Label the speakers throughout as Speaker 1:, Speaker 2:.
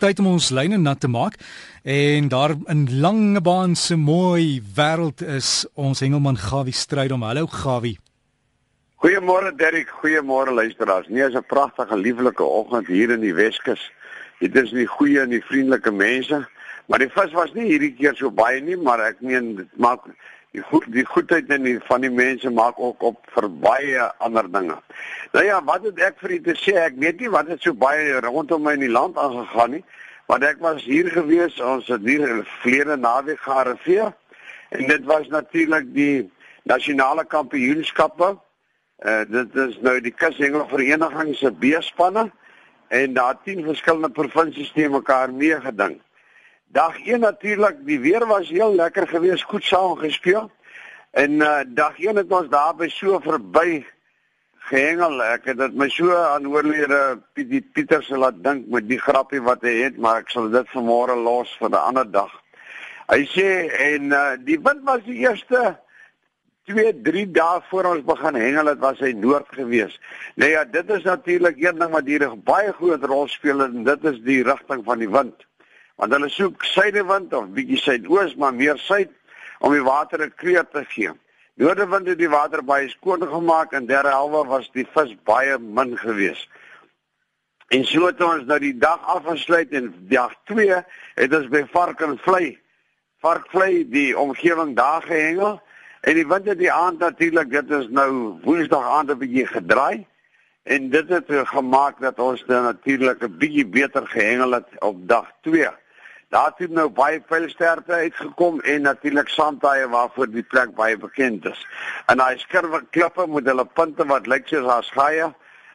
Speaker 1: tyd om ons lyne nat te maak en daar in Langebaan se mooi wêreld is ons hengelman Gawie Strydom. Hallo Gawie.
Speaker 2: Goeiemôre Derrick, goeiemôre luisteraars. Nee, is 'n pragtige, lieflike oggend hier in die Weskus. Dit is nie goeie en nie vriendelike mense, maar die vis was nie hierdie keer so baie nie, maar ek meen dit maak die goed die goedheid en die van die mense maak ook op vir baie ander dinge. Nou ja, wat het ek vir u te sê? Ek weet nie wat het so baie rondom my in die land aangegaan nie, want ek was hier gewees, ons het hier vlede naweek gearriveer en dit was natuurlik die nasionale kampioenskappe. Uh dit is nou die Kushengel Vereniging se B-spanne en daar 10 verskillende provinsies te mekaar meegeding. Dag 1 natuurlik, die weer was heel lekker geweest, goed saam gespeel. En uh dag 1 het ons daar by so verby gehengel. Ek het dit my so aan oorlede Pietie Pieter se laat dink met die grappie wat hy het, maar ek sal dit vanmôre los vir 'n ander dag. Hy sê en uh die wind was die eerste 2 3 dae voor ons begin hengel het was hy noord gewees. Nou ja, dit is natuurlik een ding wat hier baie groot rol speel en dit is die rigting van die wind want hulle soek suidewind of bietjie suidoos maar meer suid om die water 'n kleur te gee. Noordewind het die water baie skoon gemaak en derde helfte was die vis baie min geweest. En so het ons nou die dag afgesluit en dag 2 het ons by Varkenvlei Varkvlei die omgewing daar gehengel en die wind het die aand natuurlik dit is nou Woensdag aand 'n bietjie gedraai en dit het gemaak dat ons dan natuurlik 'n bietjie beter gehengel het op dag 2. Daar het nou baie pylsterte uitgekom en natuurlik sandtye waarvoor die plek baie bekend is. En daai skurwe klippe met hulle punte wat lyk soos as gaie.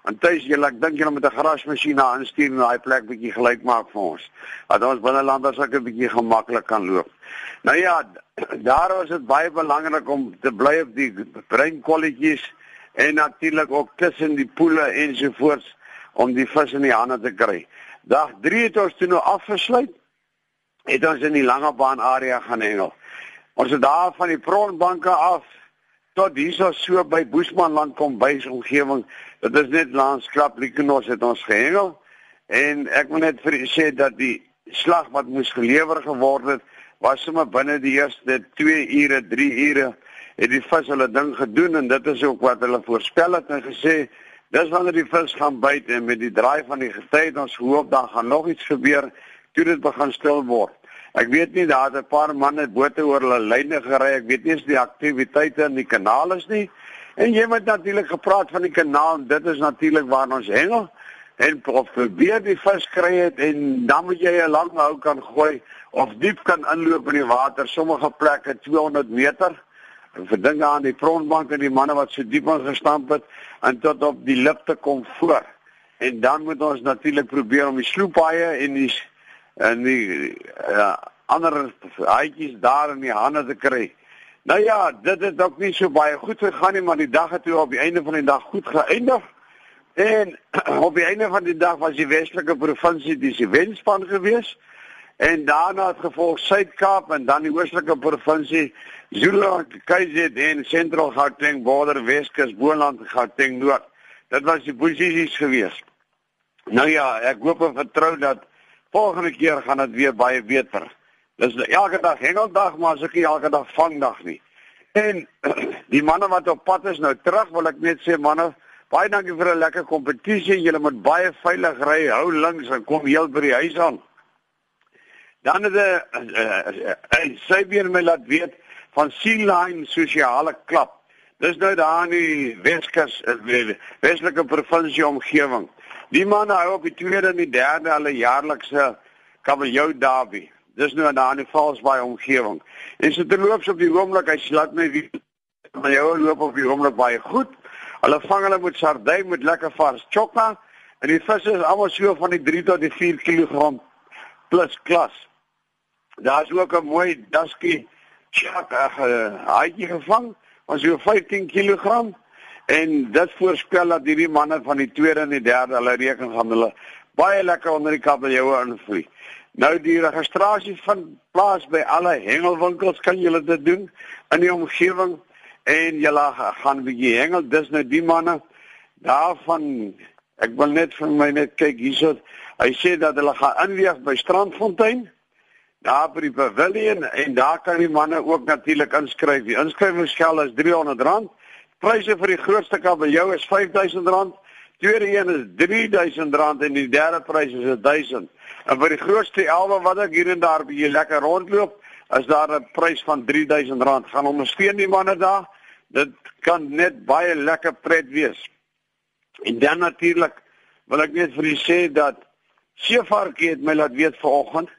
Speaker 2: En tuis jy ek dink jy moet 'n grasmasjien daar instuur en daai plek bietjie gelyk maak vir ons. Dat ons binnelanders ook 'n bietjie gemaklik kan loop. Nou ja, daar is dit baie belangrik om te bly op die breinkolletjies en natuurlik ook tussen die poele ensovoorts om die vis in die hande te kry. Dag 3 het ons toe nou afgesluit het ons in die lange baan area gaan hengel. Ons het daar van die pronbanke af tot hierso so by Boesmanland kom by se omgewing. Dit is net langs Klaplikenos het ons gehengel en ek wil net vir sê dat die slag wat moes gelewer geword het was sommer binne die eerste 2 ure, 3 ure het die vis hulle ding gedoen en dit is ook wat hulle voorspel het en gesê dis wanneer die vis gaan byt en met die draai van die getyd ons hoop dan gaan nog iets gebeur toe dit begin stil word. Ek weet nie daar het 'n paar manne bote oor hulle lyne gery. Ek weet nie eens die aktiwiteite in die kanaal is nie. En jy het natuurlik gepraat van die kanaal. Dit is natuurlik waar ons hengel en of probeer die vis kry het en dan moet jy 'n lang hou kan gooi of diep kan inloop in die water. Sommige plekke 200 meter. En vir dinge aan die frontbank en die manne wat so diep ingestamp het en tot op die lip te kom voor. En dan moet ons natuurlik probeer om die sloepaie en die en die ja, ander haatjies daar in die hande te kry. Nou ja, dit het ook nie so baie goed gegaan nie, maar die dag het toe op die einde van die dag goed geëindig. En op die einde van die dag was die Weselike provinsie die wenspan gewees. En daarna het gevolg Suid-Kaap en dan die Oostelike provinsie Zulu-Natal, KwaZulu en Sentraal Gauteng, Border Weskus, Boland, Gauteng Noord. Dit was die posisies gewees. Nou ja, ek hoop en vertrou dat Volgende keer gaan dit weer baie beter. Dis elke dag hengeldag, maar as ek elke dag vangdag nie. En die manne wat op pad is nou terug, wil ek net sê manne, baie dankie vir 'n lekker kompetisie. Julle moet baie veilig ry. Hou links en kom heel by die huis aan. Dan het 'n sy weer my laat weet van Sea Line sosiale klub. Dis nou daar in die Weskus, eh, Weselike provinsie omgewing. Die man hou op die tweede en die derde hulle jaarlikse kabeljou derby. Dis nou aan die Valsbaai omgewing. En so te loop op die oomblik, hy slaat my wie maar jou loop op die oomblik baie goed. Hulle vang hulle met sardyn met lekker vars chokka en die visse is almal so van die 3 tot die 4 kg plus klas. Daar's ook 'n mooi dusky chakka haai gevang, was so 15 kg. En dit voorspel dat hierdie manne van die tweede en die derde hulle reken gaan hulle baie lekker onder die kabeljoue invloei. Nou die registrasie van plaas by alle hengelwinkels kan julle dit doen in die omgewing en julle gaan bietjie hengel dis nou die manne daarvan ek wil net vir my net kyk hierso Hy sê dat hulle gaan inweeg by Strandfontein daar by die pavilion en daar kan die manne ook natuurlik inskryf. Die inskrywingsgeld is R300. Pryse vir die grootste kabeljou is R5000. Tweede een is R3000 en die derde prys is R1000. En vir die grootste elwe wat ek hier en daar by lekker rondloop, is daar 'n prys van R3000. Gaan ondersteun die manne daar. Dit kan net baie lekker pret wees. En dan natuurlik wil ek net vir u sê dat Seevarkie het my laat weet vanoggend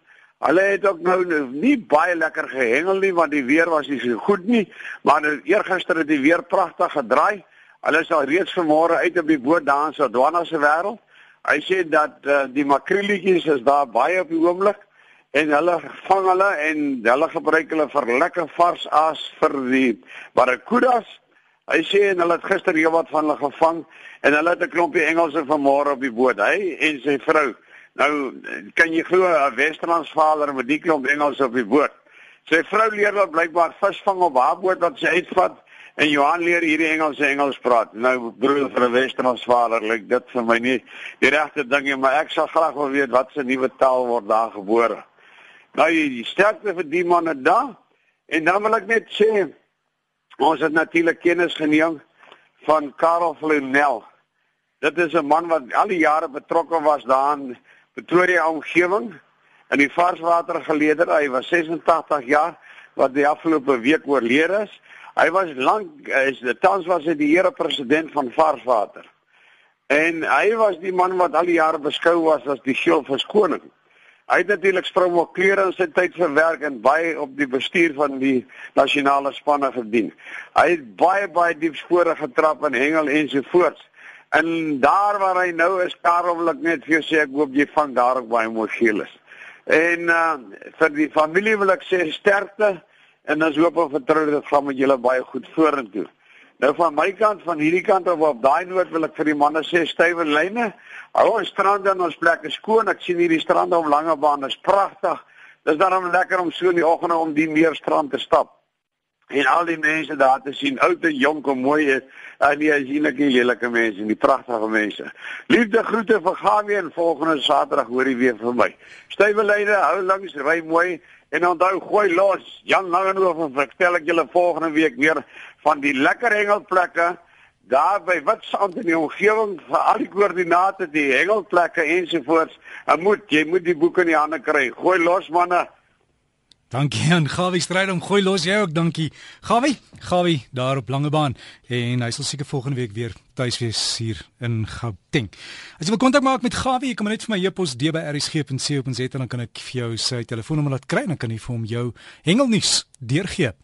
Speaker 2: Hulle het ook nou nie baie lekker gehengel nie want die weer was nie so goed nie, maar nou eergister het die weer pragtig gedraai. Hulle is al reeds vanmôre uit op die boot daar in Swadwana se wêreld. Hy sê dat uh, die makrieletjies is daar baie op die oomblik en hulle vang hulle en hulle gebruik hulle vir lekker vars aas vir die barracudas. Hy sê en hulle het gister heelwat van hulle gevang en hulle het 'n klompie Engelse vanmôre op die boot. Hy en sy vrou Nou kan jy glo 'n Westerlandsvader met die klomp Engels op die boot. Sy vrou leer wat blykbaar visvang op haar boot wat sy uitvat en Johan leer hierdie Engelse Engels praat. Nou broer vir 'n Westerlandsvader lyk dit vir my nie die regte ding nie, maar ek sal graag wil weet wat se nuwe taal word daar gebore. Nou die sterkte vir die manne daar en dan wil ek net sê ons het natuurlik kennis geneem van Karel Vlonel. Dit is 'n man wat al die jare betrokke was daarin Pretoria omgewing in die varswater geleder. Hy was 86 jaar wat die afgelope week oorlede is. Hy was lank is die tans was hy die here president van varswater. En hy was die man wat al die jare beskou was as die skild verskoning. Hy het natuurlik sprong op klere in sy tyd verwerk en baie op die bestuur van die nasionale spanne gedien. Hy het baie baie diep spore getrap in hengel ensovoorts. En daar waar hy nou is, Karel wil ek net vir jou sê ek hoop jy van daar ook baie mooi geel is. En uh vir die familie wil ek sê sterkte en ons hoop en vertrou dit gaan met julle baie goed vorentoe. Nou van my kant van hierdie kant of op daai noot wil ek vir die manne sê stywe lyne. Hou ons strande en ons plekke skoon. Ek sien hierdie strande om Langebaan is pragtig. Dis daarom lekker om so in die oggende om die meerstrand te stap en al die mense daar te sien, oud en jonk en mooi is, en die asienlike lelike mense en die pragtige mense. Liefde groete vir Gawie en volgende Saterdag hoor jy weer van my. Stywe lyne, hou langs, ry mooi en onthou gooi los. Jan Langehoven vertel ek julle volgende week weer van die lekker hengelplekke daar by Witstrand in die omgewing vir al die koördinate, die hengelplekke ensovoorts. En moet jy moet die boeke in die hande kry. Gooi los manne.
Speaker 1: Dankie aan Gawie Strydom. Gooi los jy ook, dankie. Gawie, Gawie daar op Langebaan en hy sal seker volgende week weer tuis wees hier in Gauteng. As jy wil kontak maak met Gawie, jy kan net vir my e-pos dbrsg.co.za en dan kan ek vir jou sy telefoonnommer laat kry en dan kan jy vir hom jou hengelnuus deurgee.